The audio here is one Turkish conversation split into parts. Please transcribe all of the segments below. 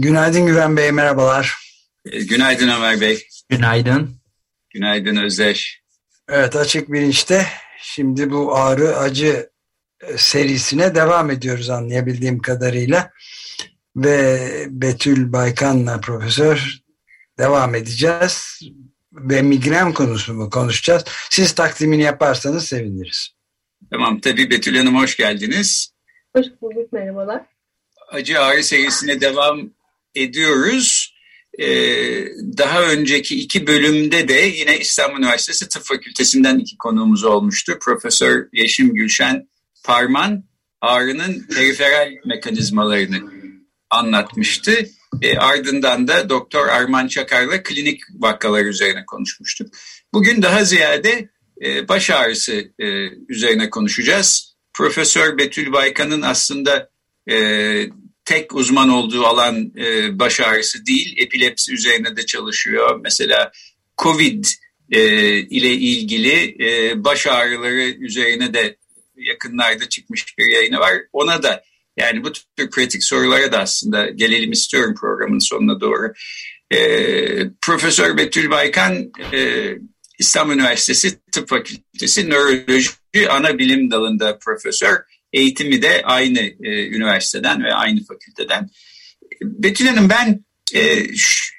Günaydın Güven Bey, merhabalar. E, günaydın Ömer Bey. Günaydın. Günaydın Özdeş. Evet, Açık Bilinç'te şimdi bu ağrı acı e, serisine devam ediyoruz anlayabildiğim kadarıyla. Ve Betül Baykan'la profesör devam edeceğiz ve migren konusu mu konuşacağız. Siz takdimini yaparsanız seviniriz. Tamam tabii Betül Hanım hoş geldiniz. Hoş bulduk merhabalar. Acı ağrı serisine devam ediyoruz. Ee, daha önceki iki bölümde de yine İstanbul Üniversitesi Tıp Fakültesinden iki konuğumuz olmuştu. Profesör Yeşim Gülşen Parman ağrının periferal mekanizmalarını anlatmıştı. E, ardından da Doktor Arman Çakar'la klinik vakalar üzerine konuşmuştuk. Bugün daha ziyade e, baş ağrısı e, üzerine konuşacağız. Profesör Betül Baykan'ın aslında e, tek uzman olduğu alan e, baş ağrısı değil, epilepsi üzerine de çalışıyor. Mesela COVID e, ile ilgili e, baş ağrıları üzerine de yakınlarda çıkmış bir yayını var. Ona da yani bu tür kritik sorulara da aslında gelelim istiyorum programın sonuna doğru. E, Profesör Betül Baykan e, İstanbul Üniversitesi Tıp Fakültesi Nöroloji Ana Bilim Dalında profesör. Eğitimi de aynı e, üniversiteden ve aynı fakülteden. Betül Hanım ben e,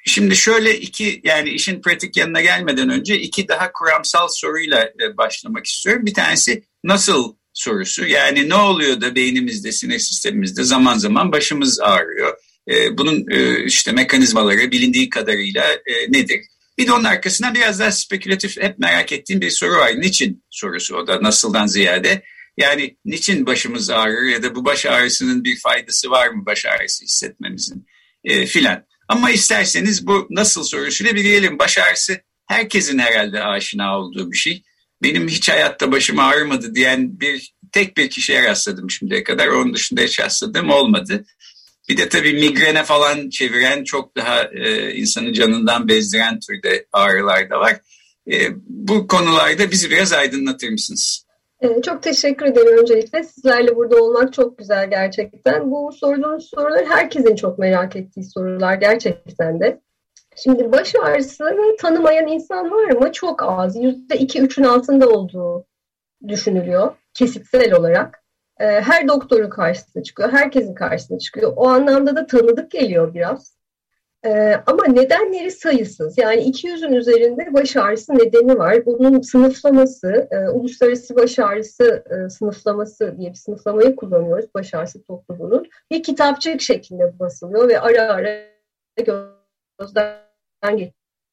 şimdi şöyle iki yani işin pratik yanına gelmeden önce iki daha kuramsal soruyla e, başlamak istiyorum. Bir tanesi nasıl sorusu. Yani ne oluyor da beynimizde, sinir sistemimizde zaman zaman başımız ağrıyor. E, bunun e, işte mekanizmaları bilindiği kadarıyla e, nedir? Bir de onun arkasından biraz daha spekülatif hep merak ettiğim bir soru var. Niçin sorusu o da nasıldan ziyade. Yani niçin başımız ağrır ya da bu baş ağrısının bir faydası var mı baş ağrısı hissetmemizin e, filan. Ama isterseniz bu nasıl sorusuyla bir diyelim. Baş ağrısı herkesin herhalde aşina olduğu bir şey benim hiç hayatta başım ağrımadı diyen bir tek bir kişiye rastladım şimdiye kadar. Onun dışında hiç rastladığım olmadı. Bir de tabii migrene falan çeviren çok daha e, insanın canından bezdiren türde ağrılar da var. E, bu konularda bizi biraz aydınlatır mısınız? E, çok teşekkür ederim öncelikle. Sizlerle burada olmak çok güzel gerçekten. Bu sorduğunuz sorular herkesin çok merak ettiği sorular gerçekten de. Şimdi baş ağrısını tanımayan insan var mı? Çok az. Yüzde iki üçün altında olduğu düşünülüyor kesitsel olarak. Ee, her doktorun karşısına çıkıyor, herkesin karşısına çıkıyor. O anlamda da tanıdık geliyor biraz. Ee, ama nedenleri sayısız. Yani 200'ün üzerinde baş ağrısı nedeni var. Bunun sınıflaması, e, uluslararası baş ağrısı e, sınıflaması diye bir sınıflamayı kullanıyoruz baş ağrısı topluluğunun. Bir kitapçık şeklinde basılıyor ve ara ara gözden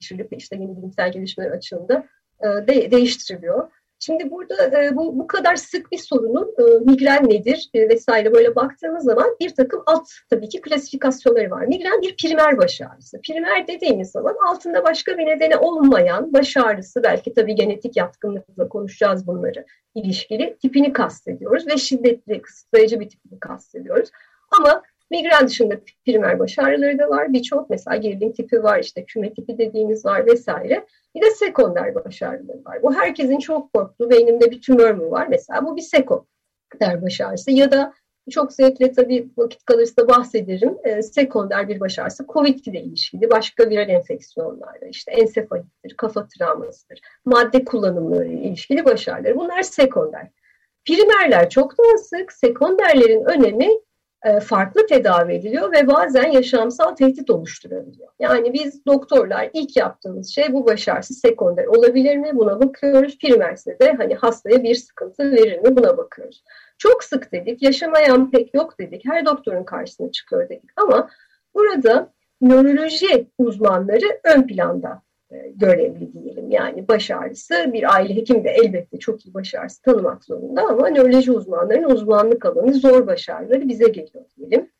geçirilip işte yeni bilimsel gelişmeler açığında e, de, değiştiriliyor. Şimdi burada e, bu, bu kadar sık bir sorunun e, migren nedir e, vesaire böyle baktığımız zaman bir takım alt tabii ki klasifikasyonları var. Migren bir primer baş ağrısı. Primer dediğimiz zaman altında başka bir nedeni olmayan baş ağrısı belki tabii genetik yatkınlıkla konuşacağız bunları ilişkili tipini kastediyoruz ve şiddetli kısıtlayıcı bir tipini kastediyoruz. Ama Migren dışında primer baş ağrıları da var. Birçok mesela gerilim tipi var, işte küme tipi dediğimiz var vesaire. Bir de sekonder baş ağrıları var. Bu herkesin çok korktuğu beynimde bir tümör mü var? Mesela bu bir sekonder baş ağrısı. Ya da çok zevkle tabii vakit kalırsa bahsederim. E, sekonder bir baş ağrısı COVID ile ilişkili başka viral enfeksiyonlarla işte ensefalittir, kafa travmasıdır, madde kullanımları ile ilişkili baş ağrıları. Bunlar sekonder. Primerler çok daha sık. Sekonderlerin önemi farklı tedavi ediliyor ve bazen yaşamsal tehdit oluşturabiliyor. Yani biz doktorlar ilk yaptığımız şey bu başarısı sekonder olabilir mi buna bakıyoruz. Primerse de hani hastaya bir sıkıntı verir mi buna bakıyoruz. Çok sık dedik, yaşamayan pek yok dedik, her doktorun karşısına çıkıyor dedik ama burada nöroloji uzmanları ön planda e, görevli diyelim. Yani baş ağrısı bir aile hekimi de elbette çok iyi baş ağrısı tanımak zorunda ama nöroloji uzmanlarının uzmanlık alanı zor baş ağrıları bize geliyor diyelim.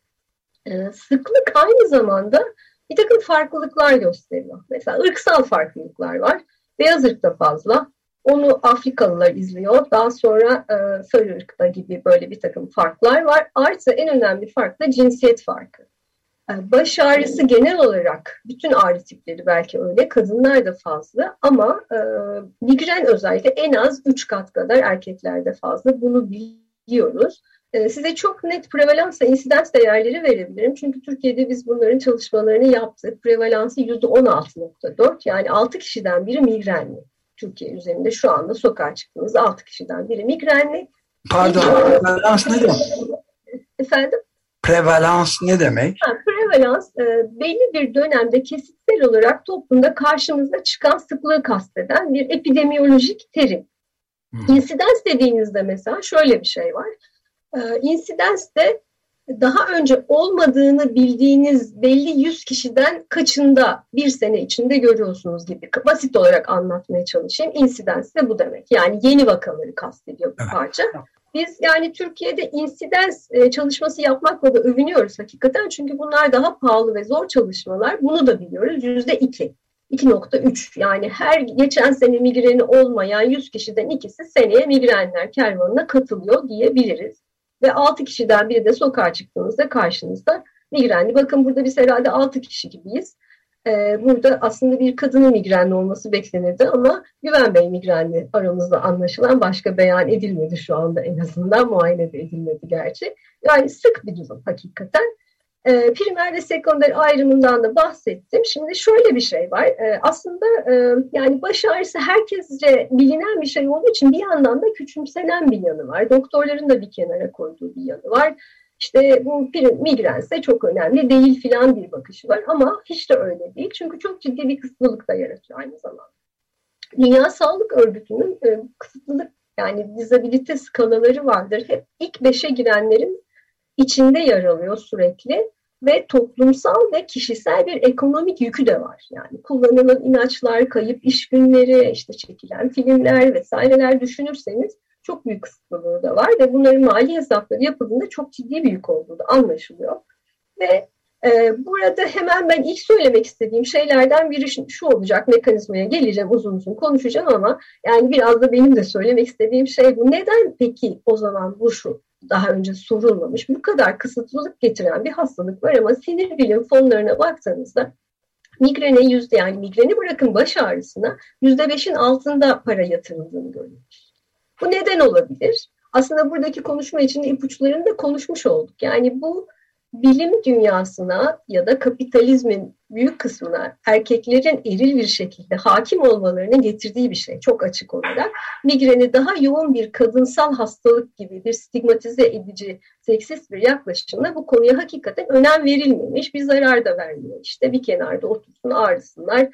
E, sıklık aynı zamanda bir takım farklılıklar gösteriyor. Mesela ırksal farklılıklar var. Beyaz ırkta fazla. Onu Afrikalılar izliyor. Daha sonra e, sarı ırkta gibi böyle bir takım farklar var. Artı en önemli fark da cinsiyet farkı. E, baş ağrısı genel olarak bütün ağrı tipleri belki öyle kadınlar da fazla ama e, migren özellikle en az 3 kat kadar erkeklerde fazla bunu biliyoruz. E, size çok net prevalans ve insidans değerleri verebilirim. Çünkü Türkiye'de biz bunların çalışmalarını yaptık. Prevalansı %16.4 yani 6 kişiden biri migrenli. Türkiye üzerinde şu anda sokağa çıktığınız 6 kişiden biri migrenli. Pardon, prevalans ne demek? Efendim? Prevalans ne demek? Ha, prevalans e, belli bir dönemde kesitsel olarak toplumda karşımıza çıkan sıklığı kasteden bir epidemiyolojik terim. Hmm. İnsidans dediğinizde mesela şöyle bir şey var. E, insidans de daha önce olmadığını bildiğiniz belli yüz kişiden kaçında bir sene içinde görüyorsunuz gibi. Basit olarak anlatmaya çalışayım. İnsidans de bu demek. Yani yeni vakaları kastediyor bu parça. Biz yani Türkiye'de insidens e, çalışması yapmakla da övünüyoruz hakikaten. Çünkü bunlar daha pahalı ve zor çalışmalar. Bunu da biliyoruz. Yüzde iki. 2.3 yani her geçen sene migreni olmayan 100 kişiden ikisi seneye migrenler kervanına katılıyor diyebiliriz. Ve 6 kişiden biri de sokağa çıktığınızda karşınızda migrenli. Bakın burada biz herhalde 6 kişi gibiyiz. Ee, burada aslında bir kadının migrenli olması beklenirdi ama Güven Bey migrenli aramızda anlaşılan başka beyan edilmedi şu anda en azından muayene de edilmedi gerçi. Yani sık bir durum hakikaten. E, primer ve sekonder ayrımından da bahsettim. Şimdi şöyle bir şey var. E, aslında e, yani baş ağrısı herkesce bilinen bir şey olduğu için bir yandan da küçümsenen bir yanı var. Doktorların da bir kenara koyduğu bir yanı var. İşte bu migrense çok önemli değil filan bir bakışı var ama hiç de öyle değil. Çünkü çok ciddi bir kısıtlılık da yaratıyor aynı zamanda. Dünya Sağlık Örgütü'nün e, kısıtlılık yani dizabilite skalaları vardır. Hep ilk beşe girenlerin içinde yer alıyor sürekli ve toplumsal ve kişisel bir ekonomik yükü de var. Yani kullanılan ilaçlar, kayıp iş günleri, işte çekilen filmler vesaireler düşünürseniz çok büyük kısıtlılığı da var ve bunların mali hesapları yapıldığında çok ciddi bir yük olduğu da anlaşılıyor. Ve e, burada hemen ben ilk söylemek istediğim şeylerden biri şu olacak, mekanizmaya geleceğim, uzun uzun konuşacağım ama yani biraz da benim de söylemek istediğim şey bu. Neden peki o zaman bu şu daha önce sorulmamış bu kadar kısıtlılık getiren bir hastalık var ama sinir bilim fonlarına baktığınızda migrene yüzde yani migreni bırakın baş ağrısına yüzde beşin altında para yatırıldığını görüyoruz. Bu neden olabilir? Aslında buradaki konuşma içinde ipuçlarını da konuşmuş olduk. Yani bu bilim dünyasına ya da kapitalizmin büyük kısmına erkeklerin eril bir şekilde hakim olmalarını getirdiği bir şey çok açık olarak. Migreni daha yoğun bir kadınsal hastalık gibi bir stigmatize edici, seksist bir yaklaşımla bu konuya hakikaten önem verilmemiş, bir zarar da vermiyor. İşte bir kenarda otursun ağrısınlar,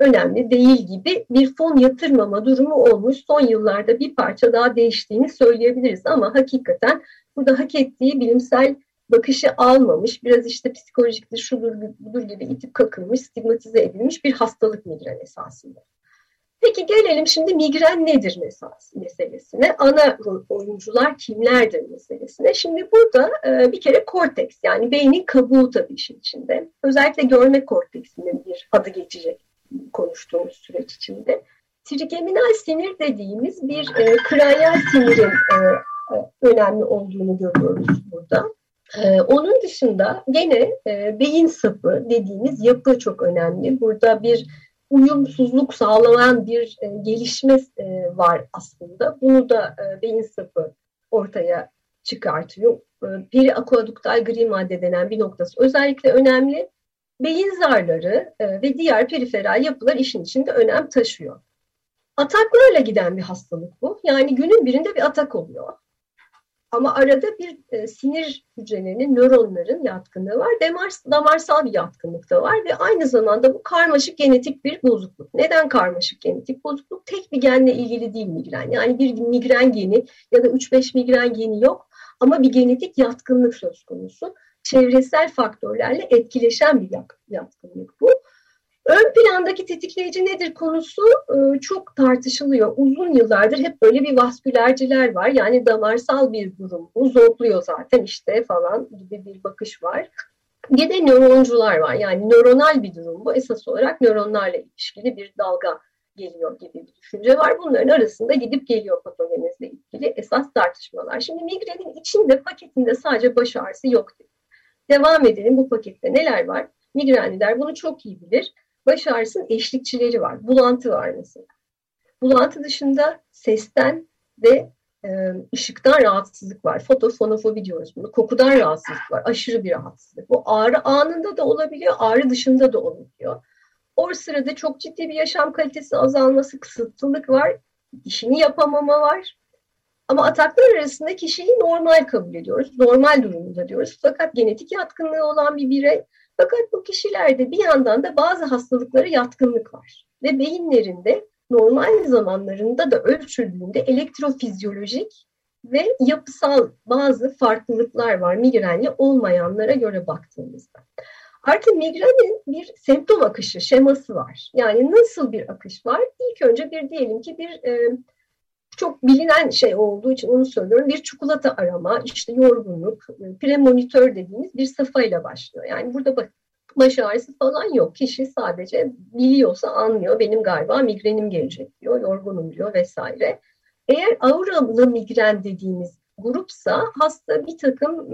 önemli değil gibi bir fon yatırmama durumu olmuş. Son yıllarda bir parça daha değiştiğini söyleyebiliriz ama hakikaten burada hak ettiği bilimsel bakışı almamış, biraz işte psikolojiktir, şudur budur gibi itip kakılmış, stigmatize edilmiş bir hastalık migren esasında. Peki gelelim şimdi migren nedir meselesine, ana oyuncular kimlerdir meselesine. Şimdi burada e, bir kere korteks yani beynin kabuğu tabii işin içinde. Özellikle görme korteksinin bir adı geçecek konuştuğumuz süreç içinde. Trigeminal sinir dediğimiz bir e, kranyal sinirin e, e, önemli olduğunu görüyoruz burada. Ee, onun dışında gene e, beyin sapı dediğimiz yapı çok önemli. Burada bir uyumsuzluk sağlayan bir e, gelişme e, var aslında. Bunu da e, beyin sapı ortaya çıkartıyor. E, peri akuaduktal gri madde denen bir noktası özellikle önemli. Beyin zarları e, ve diğer periferal yapılar işin içinde önem taşıyor. Ataklarla giden bir hastalık bu. Yani günün birinde bir atak oluyor. Ama arada bir e, sinir hücrelerinin, nöronların yatkınlığı var. Damar, damarsal bir yatkınlık da var ve aynı zamanda bu karmaşık genetik bir bozukluk. Neden karmaşık genetik bozukluk? Tek bir genle ilgili değil migren. Yani bir migren geni ya da 3-5 migren geni yok ama bir genetik yatkınlık söz konusu. Çevresel faktörlerle etkileşen bir yatkınlık bu. Ön plandaki tetikleyici nedir konusu e, çok tartışılıyor. Uzun yıllardır hep böyle bir vaskülerciler var. Yani damarsal bir durum. Bu zopluyor zaten işte falan gibi bir bakış var. Bir de nöroncular var. Yani nöronal bir durum bu. Esas olarak nöronlarla ilişkili bir dalga geliyor gibi bir düşünce var. Bunların arasında gidip geliyor patogenezle ilgili esas tartışmalar. Şimdi migrenin içinde paketinde sadece baş ağrısı yok. Devam edelim bu pakette neler var? Migrenliler bunu çok iyi bilir. Baş ağrısının eşlikçileri var. Bulantı var mesela. Bulantı dışında sesten ve e, ışıktan rahatsızlık var. Fotofonofobi diyoruz bunu. Kokudan rahatsızlık var. Aşırı bir rahatsızlık. Bu ağrı anında da olabiliyor, ağrı dışında da olabiliyor. O sırada çok ciddi bir yaşam kalitesi azalması, kısıtlılık var. işini yapamama var. Ama ataklar arasında kişiyi normal kabul ediyoruz. Normal durumunda diyoruz. Fakat genetik yatkınlığı olan bir birey. Fakat bu kişilerde bir yandan da bazı hastalıklara yatkınlık var. Ve beyinlerinde normal zamanlarında da ölçüldüğünde elektrofizyolojik ve yapısal bazı farklılıklar var migrenli olmayanlara göre baktığımızda. Artı migrenin bir semptom akışı şeması var. Yani nasıl bir akış var? İlk önce bir diyelim ki bir e, çok bilinen şey olduğu için onu söylüyorum. Bir çikolata arama, işte yorgunluk, e, premonitör dediğimiz bir safhayla başlıyor. Yani burada bak baş ağrısı falan yok. Kişi sadece biliyorsa anlıyor. Benim galiba migrenim gelecek diyor, yorgunum diyor vesaire. Eğer auralı migren dediğimiz grupsa hasta bir takım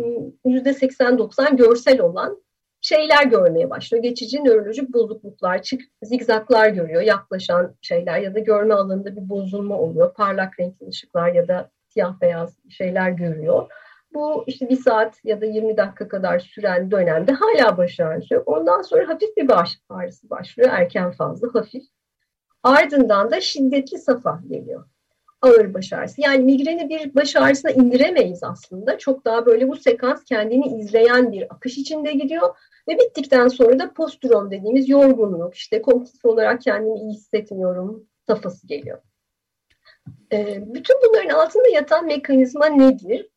%80-90 görsel olan şeyler görmeye başlıyor. Geçici nörolojik bozukluklar, çık, zigzaklar görüyor, yaklaşan şeyler ya da görme alanında bir bozulma oluyor. Parlak renkli ışıklar ya da siyah beyaz şeyler görüyor. Bu işte bir saat ya da 20 dakika kadar süren dönemde hala baş ağrısı yok. Ondan sonra hafif bir baş ağrısı başlıyor. Erken fazla hafif. Ardından da şiddetli safa geliyor. Ağır baş ağrısı. Yani migreni bir baş ağrısına indiremeyiz aslında. Çok daha böyle bu sekans kendini izleyen bir akış içinde gidiyor. Ve bittikten sonra da postüron dediğimiz yorgunluk, işte kognitif olarak kendimi iyi hissetmiyorum safhası geliyor. Ee, bütün bunların altında yatan mekanizma nedir?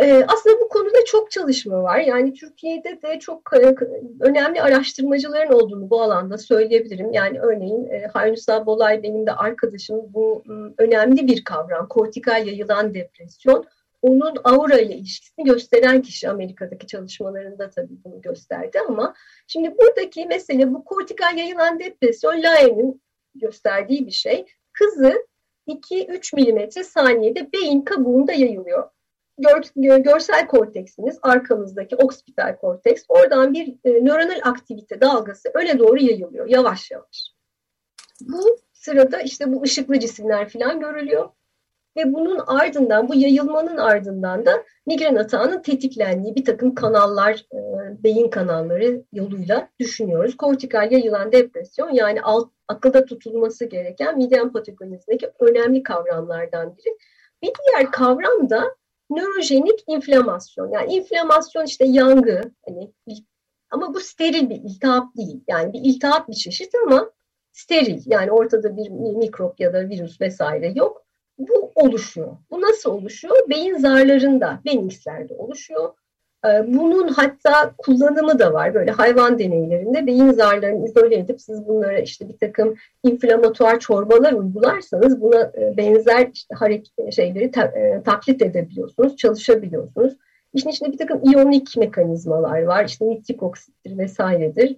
Ee, aslında bu konuda çok çalışma var. Yani Türkiye'de de çok e, önemli araştırmacıların olduğunu bu alanda söyleyebilirim. Yani örneğin e, Haynusal Bolay benim de arkadaşım bu önemli bir kavram. Kortikal yayılan depresyon. Onun aura ile ilişkisini gösteren kişi Amerika'daki çalışmalarında tabii bunu gösterdi ama şimdi buradaki mesele bu kortikal yayılan depresyon Laen'in gösterdiği bir şey. Hızı 2-3 milimetre saniyede beyin kabuğunda yayılıyor gör, görsel korteksiniz, arkamızdaki oksipital korteks, oradan bir e, nöronal aktivite dalgası öne doğru yayılıyor yavaş yavaş. Bu sırada işte bu ışıklı cisimler falan görülüyor. Ve bunun ardından, bu yayılmanın ardından da migren atağının tetiklendiği bir takım kanallar, e, beyin kanalları yoluyla düşünüyoruz. Kortikal yayılan depresyon yani alt, akılda tutulması gereken miden patogenezindeki önemli kavramlardan biri. Bir diğer kavram da nörojenik inflamasyon. Yani inflamasyon işte yangı hani ama bu steril bir iltihap değil. Yani bir iltihap bir çeşit ama steril. Yani ortada bir mikrop ya da virüs vesaire yok. Bu oluşuyor. Bu nasıl oluşuyor? Beyin zarlarında, Benningslerde oluşuyor. Ee, bunun hatta kullanımı da var. Böyle hayvan deneylerinde beyin zarlarını izole edip siz bunlara işte bir takım inflamatuar çorbalar uygularsanız buna e, benzer işte hareket şeyleri e, taklit edebiliyorsunuz, çalışabiliyorsunuz. İşin içinde bir takım iyonik mekanizmalar var. İşte nitrik oksittir vesairedir.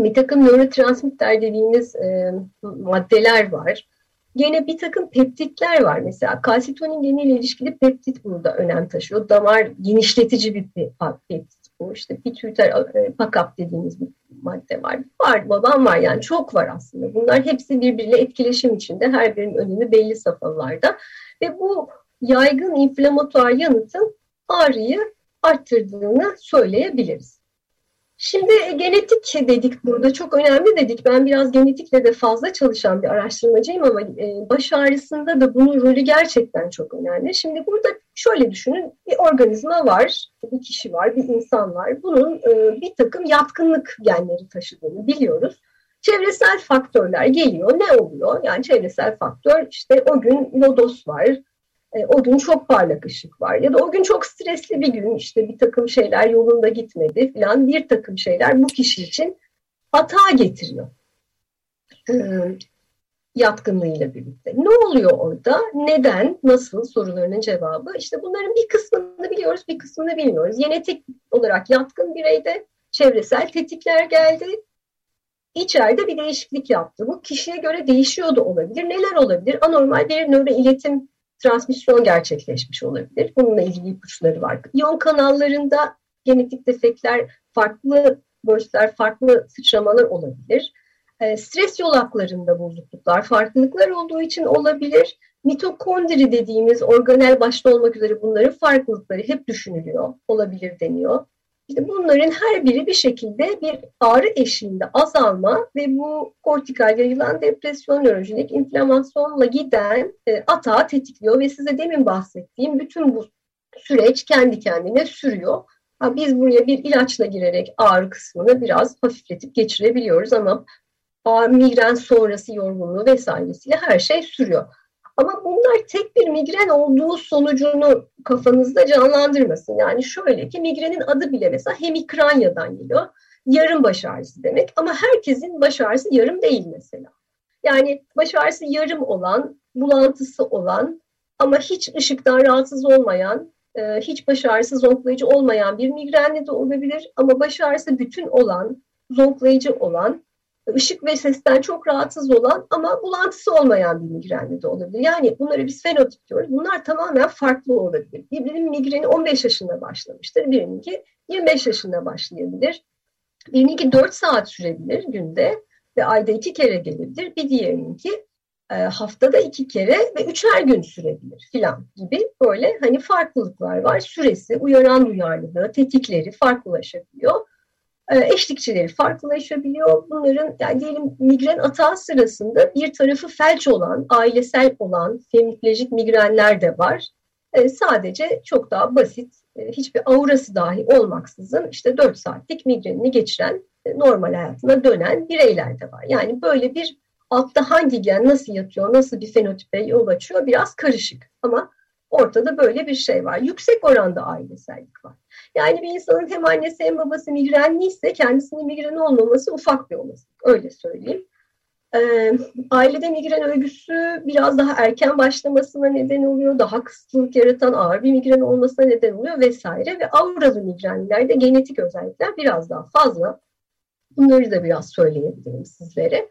Bir takım nörotransmitter dediğimiz e, maddeler var. Gene bir takım peptitler var mesela. Kalsitonin geniyle ilişkili peptit burada önem taşıyor. Damar genişletici bir peptit bu. İşte pitüter e, pakap dediğimiz bir madde var. Var, babam var yani çok var aslında. Bunlar hepsi birbiriyle etkileşim içinde. Her birinin önemi belli safhalarda. Ve bu yaygın inflamatuar yanıtın ağrıyı arttırdığını söyleyebiliriz. Şimdi e, genetik dedik burada çok önemli dedik. Ben biraz genetikle de fazla çalışan bir araştırmacıyım ama e, baş ağrısında da bunun rolü gerçekten çok önemli. Şimdi burada şöyle düşünün bir organizma var, bir kişi var, bir insan var. Bunun e, bir takım yatkınlık genleri taşıdığını biliyoruz. Çevresel faktörler geliyor. Ne oluyor? Yani çevresel faktör işte o gün lodos var, e, o gün çok parlak ışık var ya da o gün çok stresli bir gün işte bir takım şeyler yolunda gitmedi falan bir takım şeyler bu kişi için hata getiriyor. e, yatkınlığıyla birlikte. Ne oluyor orada? Neden? Nasıl? Sorularının cevabı. İşte bunların bir kısmını biliyoruz, bir kısmını bilmiyoruz. Genetik olarak yatkın bireyde çevresel tetikler geldi. İçeride bir değişiklik yaptı. Bu kişiye göre değişiyor da olabilir. Neler olabilir? Anormal bir nöro iletim transmisyon gerçekleşmiş olabilir. Bununla ilgili ipuçları var. İyon kanallarında genetik defekler, farklı burstler, farklı sıçramalar olabilir. E, stres yolaklarında bozukluklar, farklılıklar olduğu için olabilir. Mitokondri dediğimiz organel başta olmak üzere bunların farklılıkları hep düşünülüyor, olabilir deniyor. İşte bunların her biri bir şekilde bir ağrı eşiğinde azalma ve bu kortikal yayılan depresyon, nörojenik inflamasyonla giden e, atağı tetikliyor ve size demin bahsettiğim bütün bu süreç kendi kendine sürüyor. Ha, biz buraya bir ilaçla girerek ağrı kısmını biraz hafifletip geçirebiliyoruz ama migren sonrası yorgunluğu vesairesiyle her şey sürüyor. Ama bunlar tek bir migren olduğu sonucunu kafanızda canlandırmasın. Yani şöyle ki migrenin adı bile mesela hemikranyadan geliyor. Yarım baş ağrısı demek ama herkesin baş ağrısı yarım değil mesela. Yani baş ağrısı yarım olan, bulantısı olan ama hiç ışıktan rahatsız olmayan, e, hiç baş ağrısı zonklayıcı olmayan bir migrenli de olabilir. Ama baş ağrısı bütün olan, zonklayıcı olan ışık ve sesten çok rahatsız olan ama bulantısı olmayan bir migrenli de olabilir. Yani bunları biz fenotip diyoruz. Bunlar tamamen farklı olabilir. Birinin migreni 15 yaşında başlamıştır. Birininki 25 yaşında başlayabilir. Birininki 4 saat sürebilir günde ve ayda iki kere gelebilir. Bir diğerininki e, haftada iki kere ve üçer gün sürebilir filan gibi böyle hani farklılıklar var. Süresi, uyaran duyarlılığı, tetikleri farklılaşabiliyor. E, eşlikçileri farklılaşabiliyor. Bunların yani diyelim migren atağı sırasında bir tarafı felç olan, ailesel olan femiplejik migrenler de var. E, sadece çok daha basit, e, hiçbir aurası dahi olmaksızın işte 4 saatlik migrenini geçiren, e, normal hayatına dönen bireyler de var. Yani böyle bir altta hangi gen nasıl yatıyor, nasıl bir fenotipe yol açıyor biraz karışık. Ama ortada böyle bir şey var. Yüksek oranda ailesellik var. Yani bir insanın hem annesi hem babası migrenliyse kendisinin migren olmaması ufak bir olasılık. Öyle söyleyeyim. Ee, ailede migren örgüsü biraz daha erken başlamasına neden oluyor. Daha kısıtlılık yaratan ağır bir migren olmasına neden oluyor vesaire. Ve auralı migrenlerde genetik özellikler biraz daha fazla. Bunları da biraz söyleyebilirim sizlere.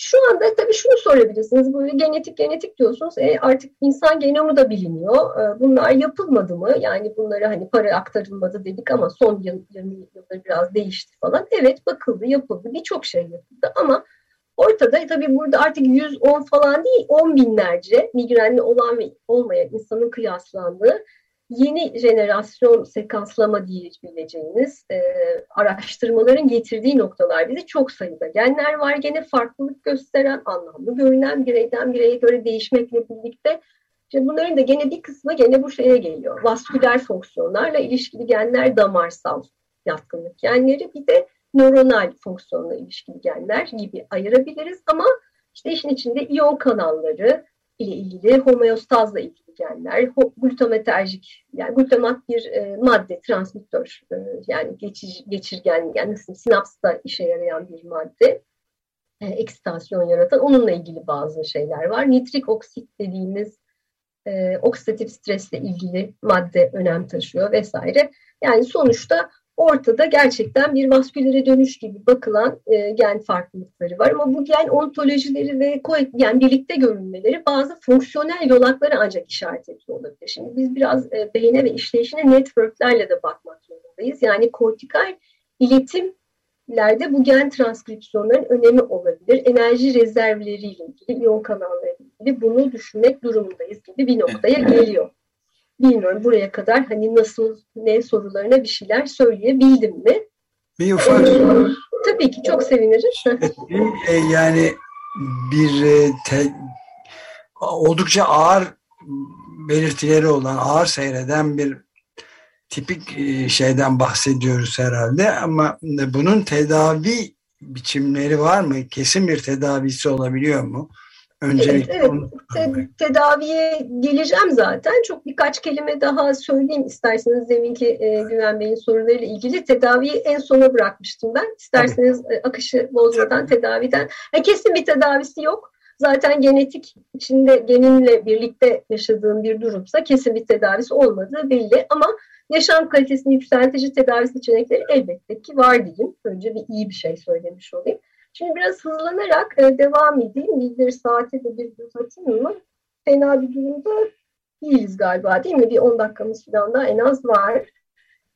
Şu anda tabii şunu sorabilirsiniz. Böyle genetik genetik diyorsunuz. E, artık insan genomu da biliniyor. E, bunlar yapılmadı mı? Yani bunları hani para aktarılmadı dedik ama son 20 yılda biraz değişti falan. Evet bakıldı, yapıldı. Birçok şey yapıldı ama ortada tabii burada artık 110 falan değil 10 binlerce migrenli olan ve olmayan insanın kıyaslandığı yeni jenerasyon sekanslama diyebileceğimiz e, araştırmaların getirdiği noktalar bize çok sayıda genler var. Gene farklılık gösteren, anlamlı görünen bireyden bireye göre değişmekle birlikte işte bunların da gene bir kısmı gene bu şeye geliyor. Vasküler fonksiyonlarla ilişkili genler damarsal yatkınlık genleri bir de nöronal fonksiyonla ilişkili genler gibi ayırabiliriz ama işte işin içinde iyon kanalları ile ilgili homeostazla ilgili genler, glutamaterjik yani glutamat bir e, madde, transmittör e, yani geçir, geçirgen yani nasıl sinapsta işe yarayan bir madde e, eksitasyon yaratan onunla ilgili bazı şeyler var. Nitrik oksit dediğimiz e, oksidatif stresle ilgili madde önem taşıyor vesaire. Yani sonuçta ortada gerçekten bir vaskülere dönüş gibi bakılan e, gen farklılıkları var. Ama bu gen ontolojileri ve yani birlikte görünmeleri bazı fonksiyonel yolakları ancak işaret ediyor olabilir. Şimdi biz biraz e, beyne ve işleyişine networklerle de bakmak zorundayız. Yani kortikal iletimlerde bu gen transkripsiyonların önemi olabilir. Enerji rezervleriyle ilgili, iyon kanalları ilgili bunu düşünmek durumundayız gibi bir noktaya geliyor. Bilmiyorum buraya kadar hani nasıl ne sorularına bir şeyler söyleyebildim mi? Bir ufak ee, Tabii ki çok sevinirim. E, yani bir e, te, oldukça ağır belirtileri olan, ağır seyreden bir tipik e, şeyden bahsediyoruz herhalde ama bunun tedavi biçimleri var mı? Kesin bir tedavisi olabiliyor mu? Öncelikle evet, evet. Te tedaviye geleceğim zaten. Çok birkaç kelime daha söyleyeyim isterseniz deminki e, Güven Bey'in sorularıyla ilgili. Tedaviyi en sona bırakmıştım ben. İsterseniz e, akışı bozmadan tedaviden. Yani kesin bir tedavisi yok. Zaten genetik içinde geninle birlikte yaşadığım bir durumsa kesin bir tedavisi olmadığı belli. Ama yaşam kalitesini yükseltici tedavi seçenekleri elbette ki var diyeyim. Önce bir iyi bir şey söylemiş olayım. Şimdi biraz hızlanarak e, devam edeyim. Bir saate de bir göz atayım mı? Fena bir durumda değiliz galiba değil mi? Bir 10 dakikamız falan daha en az var.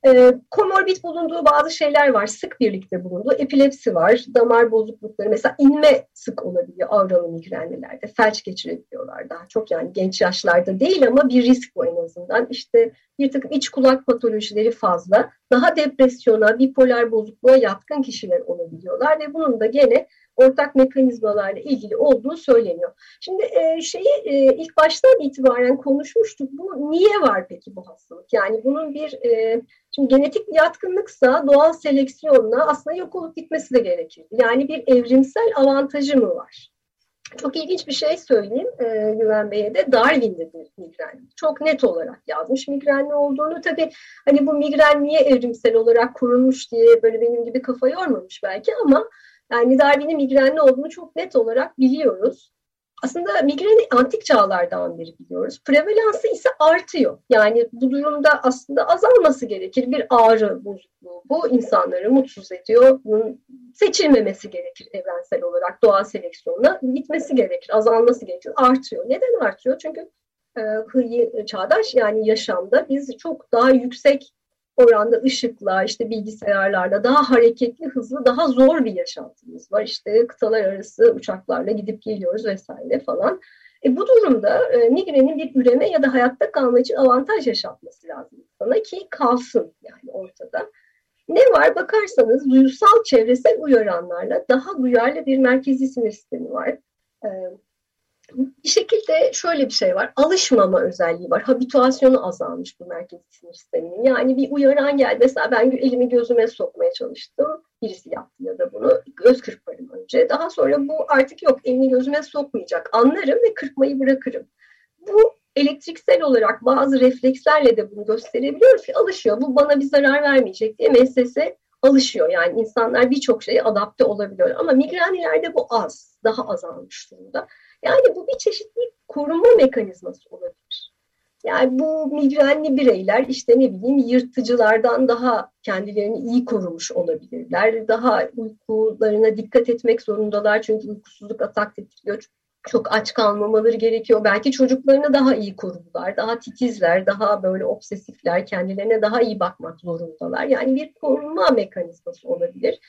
E, komorbid bulunduğu bazı şeyler var. Sık birlikte bulunduğu. Epilepsi var, damar bozuklukları. Mesela inme sık olabiliyor avralı migrenlilerde. Felç geçirebiliyorlar daha çok yani genç yaşlarda değil ama bir risk bu en azından. İşte bir takım iç kulak patolojileri fazla. Daha depresyona, bipolar bozukluğa yatkın kişiler olabiliyorlar ve bunun da gene ortak mekanizmalarla ilgili olduğu söyleniyor. Şimdi e, şeyi e, ilk baştan itibaren konuşmuştuk. Bu niye var peki bu hastalık? Yani bunun bir e, şimdi genetik yatkınlıksa doğal seleksiyonla aslında yok olup gitmesi de gerekir. Yani bir evrimsel avantajı mı var? Çok ilginç bir şey söyleyeyim e, Güven Bey'e de Darwin'de bir migren. Çok net olarak yazmış migrenli olduğunu. Tabii hani bu migren niye evrimsel olarak kurulmuş diye böyle benim gibi kafa yormamış belki ama yani Darwin'in migrenli olduğunu çok net olarak biliyoruz. Aslında migreni antik çağlardan beri biliyoruz. Prevalansı ise artıyor. Yani bu durumda aslında azalması gerekir. Bir ağrı bozukluğu bu insanları mutsuz ediyor. Bunun seçilmemesi gerekir evrensel olarak doğal seleksiyonla. Gitmesi gerekir, azalması gerekir. Artıyor. Neden artıyor? Çünkü e, çağdaş yani yaşamda biz çok daha yüksek oranda ışıkla, işte bilgisayarlarla daha hareketli, hızlı, daha zor bir yaşantımız var. İşte kıtalar arası uçaklarla gidip geliyoruz vesaire falan. E bu durumda e, migrenin bir üreme ya da hayatta kalma için avantaj yaşatması lazım sana ki kalsın yani ortada. Ne var bakarsanız duysal çevresel uyaranlarla daha duyarlı bir merkezi sinir sistemi var. E, bir şekilde şöyle bir şey var. Alışmama özelliği var. Habituasyonu azalmış bu merkezi sinir sisteminin. Yani bir uyaran geldi. Mesela ben elimi gözüme sokmaya çalıştım. Birisi yaptı ya da bunu. Göz kırparım önce. Daha sonra bu artık yok elini gözüme sokmayacak. Anlarım ve kırpmayı bırakırım. Bu elektriksel olarak bazı reflekslerle de bunu gösterebiliyoruz ki alışıyor. Bu bana bir zarar vermeyecek diye meslese alışıyor. Yani insanlar birçok şeye adapte olabiliyor. Ama migrenilerde bu az. Daha azalmış durumda. Yani bu bir çeşit bir korunma mekanizması olabilir. Yani bu migrenli bireyler işte ne bileyim yırtıcılardan daha kendilerini iyi korumuş olabilirler. Daha uykularına dikkat etmek zorundalar çünkü uykusuzluk atak tetikliyor. Çok aç kalmamaları gerekiyor. Belki çocuklarını daha iyi korudular, daha titizler, daha böyle obsesifler, kendilerine daha iyi bakmak zorundalar. Yani bir korunma mekanizması olabilir.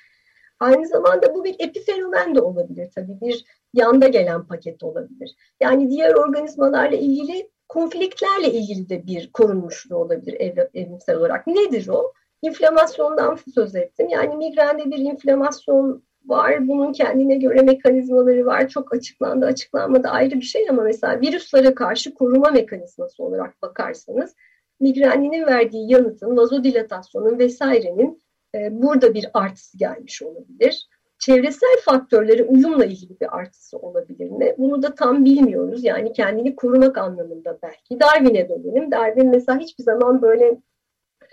Aynı zamanda bu bir epifenomen de olabilir tabii. Bir yanda gelen paket olabilir. Yani diğer organizmalarla ilgili konfliktlerle ilgili de bir korunmuşluğu olabilir ev, evrimsel olarak. Nedir o? İnflamasyondan söz ettim. Yani migrende bir inflamasyon var. Bunun kendine göre mekanizmaları var. Çok açıklandı, açıklanmadı ayrı bir şey ama mesela virüslere karşı koruma mekanizması olarak bakarsanız migreninin verdiği yanıtın, vazodilatasyonun vesairenin burada bir artısı gelmiş olabilir. Çevresel faktörleri uyumla ilgili bir artısı olabilir mi? Bunu da tam bilmiyoruz. Yani kendini korumak anlamında belki. Darwin'e dönelim. Darwin mesela hiçbir zaman böyle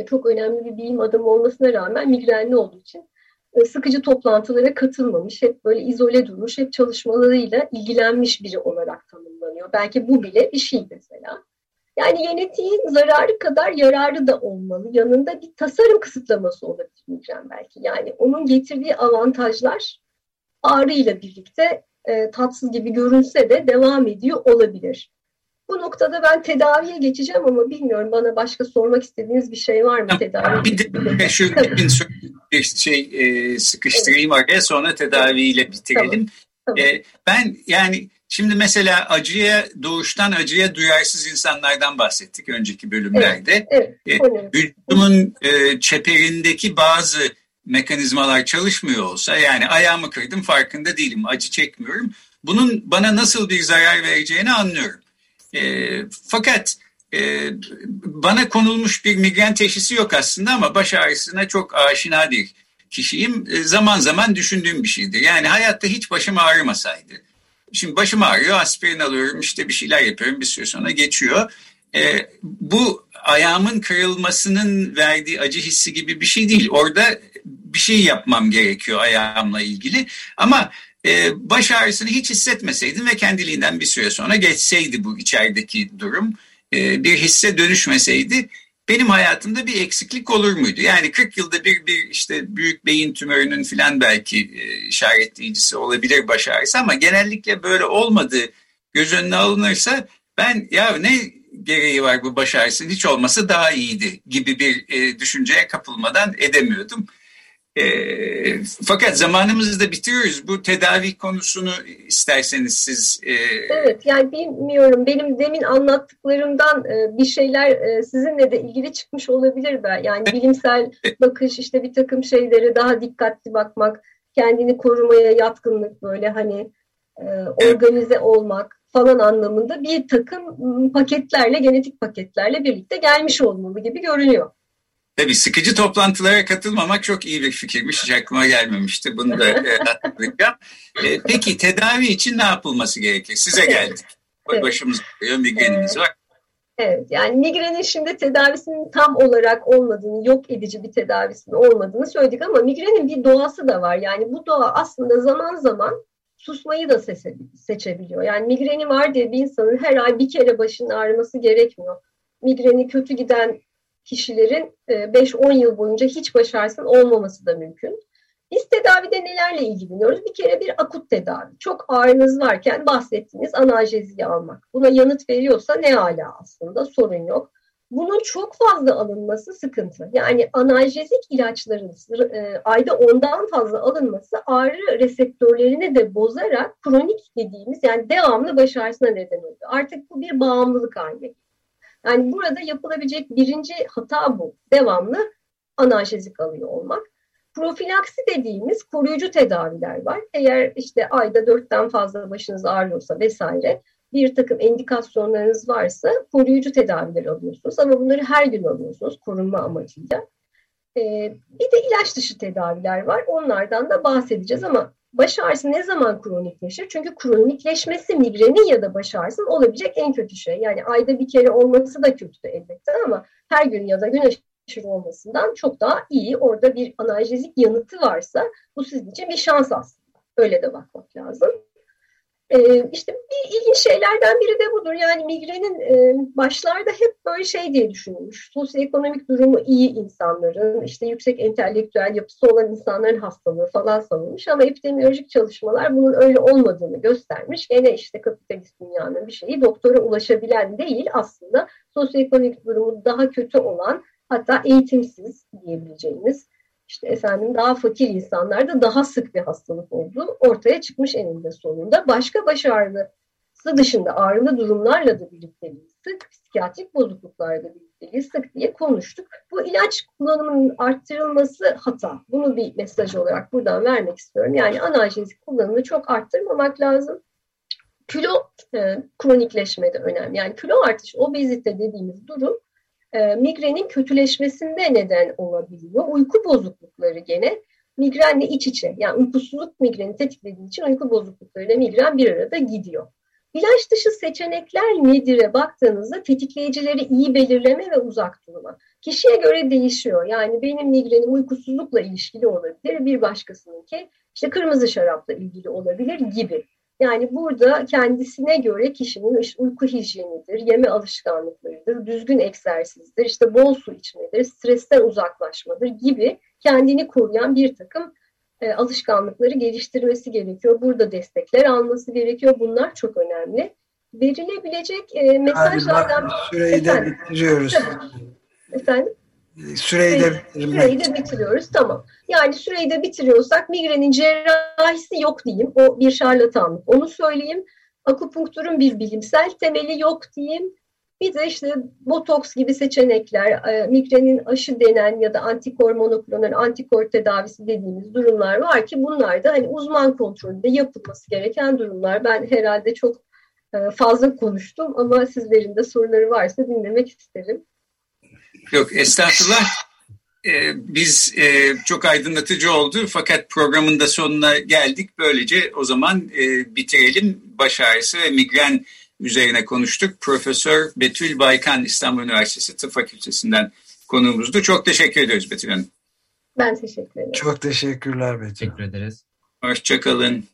çok önemli bir bilim adamı olmasına rağmen migrenli olduğu için e, sıkıcı toplantılara katılmamış, hep böyle izole durmuş, hep çalışmalarıyla ilgilenmiş biri olarak tanımlanıyor. Belki bu bile bir şey mesela. Yani genetiğin zararı kadar yararı da olmalı. Yanında bir tasarım kısıtlaması olabilir diyeceğim belki. Yani onun getirdiği avantajlar ağrıyla birlikte e, tatsız gibi görünse de devam ediyor olabilir. Bu noktada ben tedaviye geçeceğim ama bilmiyorum bana başka sormak istediğiniz bir şey var mı tedavi? Bir de şu bir şey e, sıkıştırayım evet. araya sonra tedaviyle bitirelim. Tamam. Tamam. E, ben yani Şimdi mesela acıya doğuştan acıya duyarsız insanlardan bahsettik önceki bölümlerde. Evet, evet, e, vücudumun e, çeperindeki bazı mekanizmalar çalışmıyor olsa yani ayağımı kırdım farkında değilim acı çekmiyorum. Bunun bana nasıl bir zarar vereceğini anlıyorum. E, fakat e, bana konulmuş bir migren teşhisi yok aslında ama baş ağrısına çok aşina bir kişiyim. E, zaman zaman düşündüğüm bir şeydir. Yani hayatta hiç başım ağrımasaydı şimdi başım ağrıyor aspirin alıyorum işte bir şeyler yapıyorum bir süre sonra geçiyor. E, bu ayağımın kırılmasının verdiği acı hissi gibi bir şey değil. Orada bir şey yapmam gerekiyor ayağımla ilgili. Ama e, baş ağrısını hiç hissetmeseydim ve kendiliğinden bir süre sonra geçseydi bu içerideki durum e, bir hisse dönüşmeseydi benim hayatımda bir eksiklik olur muydu? Yani 40 yılda bir bir işte büyük beyin tümörünün filan belki e, işaretleyicisi olabilir baş ağrısı ama genellikle böyle olmadığı göz önüne alınırsa ben ya ne gereği var bu baş ağrısının hiç olmasa daha iyiydi gibi bir e, düşünceye kapılmadan edemiyordum. E, fakat zamanımızı da bitiriyoruz. Bu tedavi konusunu isterseniz siz... E... Evet yani bilmiyorum benim demin anlattıklarımdan e, bir şeyler e, sizinle de ilgili çıkmış olabilir ben. Yani bilimsel bakış işte bir takım şeylere daha dikkatli bakmak, kendini korumaya yatkınlık böyle hani e, organize olmak falan anlamında bir takım paketlerle, genetik paketlerle birlikte gelmiş olmalı gibi görünüyor. Tabii sıkıcı toplantılara katılmamak çok iyi bir fikirmiş. Hiç aklıma gelmemişti. Bunu da e, hatırlayacağım. E, peki tedavi için ne yapılması gerekir? Size geldik. Evet. Başımız ağrıyor, migrenimiz var. Evet yani migrenin şimdi tedavisinin tam olarak olmadığını, yok edici bir tedavisinin olmadığını söyledik ama migrenin bir doğası da var. Yani bu doğa aslında zaman zaman susmayı da seçebiliyor. Yani migreni var diye bir insanın her ay bir kere başının ağrıması gerekmiyor. Migreni kötü giden kişilerin 5-10 e, yıl boyunca hiç baş ağrısının olmaması da mümkün. Biz tedavide nelerle ilgileniyoruz? Bir kere bir akut tedavi. Çok ağrınız varken bahsettiğiniz analjeziyi almak. Buna yanıt veriyorsa ne hala aslında sorun yok. Bunun çok fazla alınması sıkıntı. Yani analjezik ilaçların e, ayda ondan fazla alınması ağrı reseptörlerini de bozarak kronik dediğimiz yani devamlı baş ağrısına neden oluyor. Artık bu bir bağımlılık haline yani burada yapılabilecek birinci hata bu. Devamlı analjezik alıyor olmak. Profilaksi dediğimiz koruyucu tedaviler var. Eğer işte ayda dörtten fazla başınız ağrıyorsa vesaire bir takım endikasyonlarınız varsa koruyucu tedaviler alıyorsunuz. Ama bunları her gün alıyorsunuz korunma amacıyla. Ee, bir de ilaç dışı tedaviler var. Onlardan da bahsedeceğiz ama baş ağrısı ne zaman kronikleşir? Çünkü kronikleşmesi migrenin ya da baş ağrısının olabilecek en kötü şey. Yani ayda bir kere olması da kötü elbette ama her gün ya da gün aşırı olmasından çok daha iyi. Orada bir analjezik yanıtı varsa bu sizin için bir şans aslında. Öyle de bakmak lazım. Ee, işte bir ilginç şeylerden biri de budur. Yani migrenin e, başlarda hep böyle şey diye düşünülmüş. Sosyoekonomik durumu iyi insanların, işte yüksek entelektüel yapısı olan insanların hastalığı falan sanılmış. Ama epidemiolojik çalışmalar bunun öyle olmadığını göstermiş. Gene işte kapitalist dünyanın bir şeyi doktora ulaşabilen değil aslında sosyoekonomik durumu daha kötü olan hatta eğitimsiz diyebileceğimiz işte efendim daha fakir insanlarda daha sık bir hastalık olduğu ortaya çıkmış eninde sonunda. Başka baş ağrısı dışında ağrılı durumlarla da birlikteliği sık, psikiyatrik bozukluklarla birlikteliği sık diye konuştuk. Bu ilaç kullanımının arttırılması hata. Bunu bir mesaj olarak buradan vermek istiyorum. Yani analjezik kullanımını çok arttırmamak lazım. Kilo e, kronikleşme de önemli. Yani kilo artış, obezite dediğimiz durum e, migrenin kötüleşmesinde neden olabiliyor. Uyku bozuklukları gene migrenle iç içe. Yani uykusuzluk migreni tetiklediği için uyku bozukluklarıyla migren bir arada gidiyor. İlaç dışı seçenekler nedir'e baktığınızda tetikleyicileri iyi belirleme ve uzak durma. Kişiye göre değişiyor. Yani benim migrenim uykusuzlukla ilişkili olabilir, bir başkasınınki işte kırmızı şarapla ilgili olabilir gibi. Yani burada kendisine göre kişinin işte uyku hijyenidir, yeme alışkanlıklarıdır, düzgün egzersizdir, işte bol su içmedir, stresten uzaklaşmadır gibi kendini koruyan bir takım e, alışkanlıkları geliştirmesi gerekiyor. Burada destekler alması gerekiyor. Bunlar çok önemli. Verilebilecek e, mesajlardan... Süreyi de bitiriyoruz. Efendim? Süreyi de. Süreyi de bitiriyoruz tamam. Yani süreyi de bitiriyorsak migrenin cerrahisi yok diyeyim. O bir şarlatanlık. Onu söyleyeyim. Akupunkturun bir bilimsel temeli yok diyeyim. Bir de işte botoks gibi seçenekler, e, migrenin aşı denen ya da antikor monoklonal antikor tedavisi dediğimiz durumlar var ki bunlar da hani uzman kontrolünde yapılması gereken durumlar. Ben herhalde çok e, fazla konuştum ama sizlerin de soruları varsa dinlemek isterim. Yok estağfurullah. e, biz e, çok aydınlatıcı oldu fakat programın da sonuna geldik. Böylece o zaman e, bitirelim. Baş ağrısı ve migren üzerine konuştuk. Profesör Betül Baykan İstanbul Üniversitesi Tıp Fakültesinden konuğumuzdu. Çok teşekkür ediyoruz Betül Hanım. Ben teşekkür ederim. Çok teşekkürler Betül. Teşekkür ederiz. Hoşçakalın.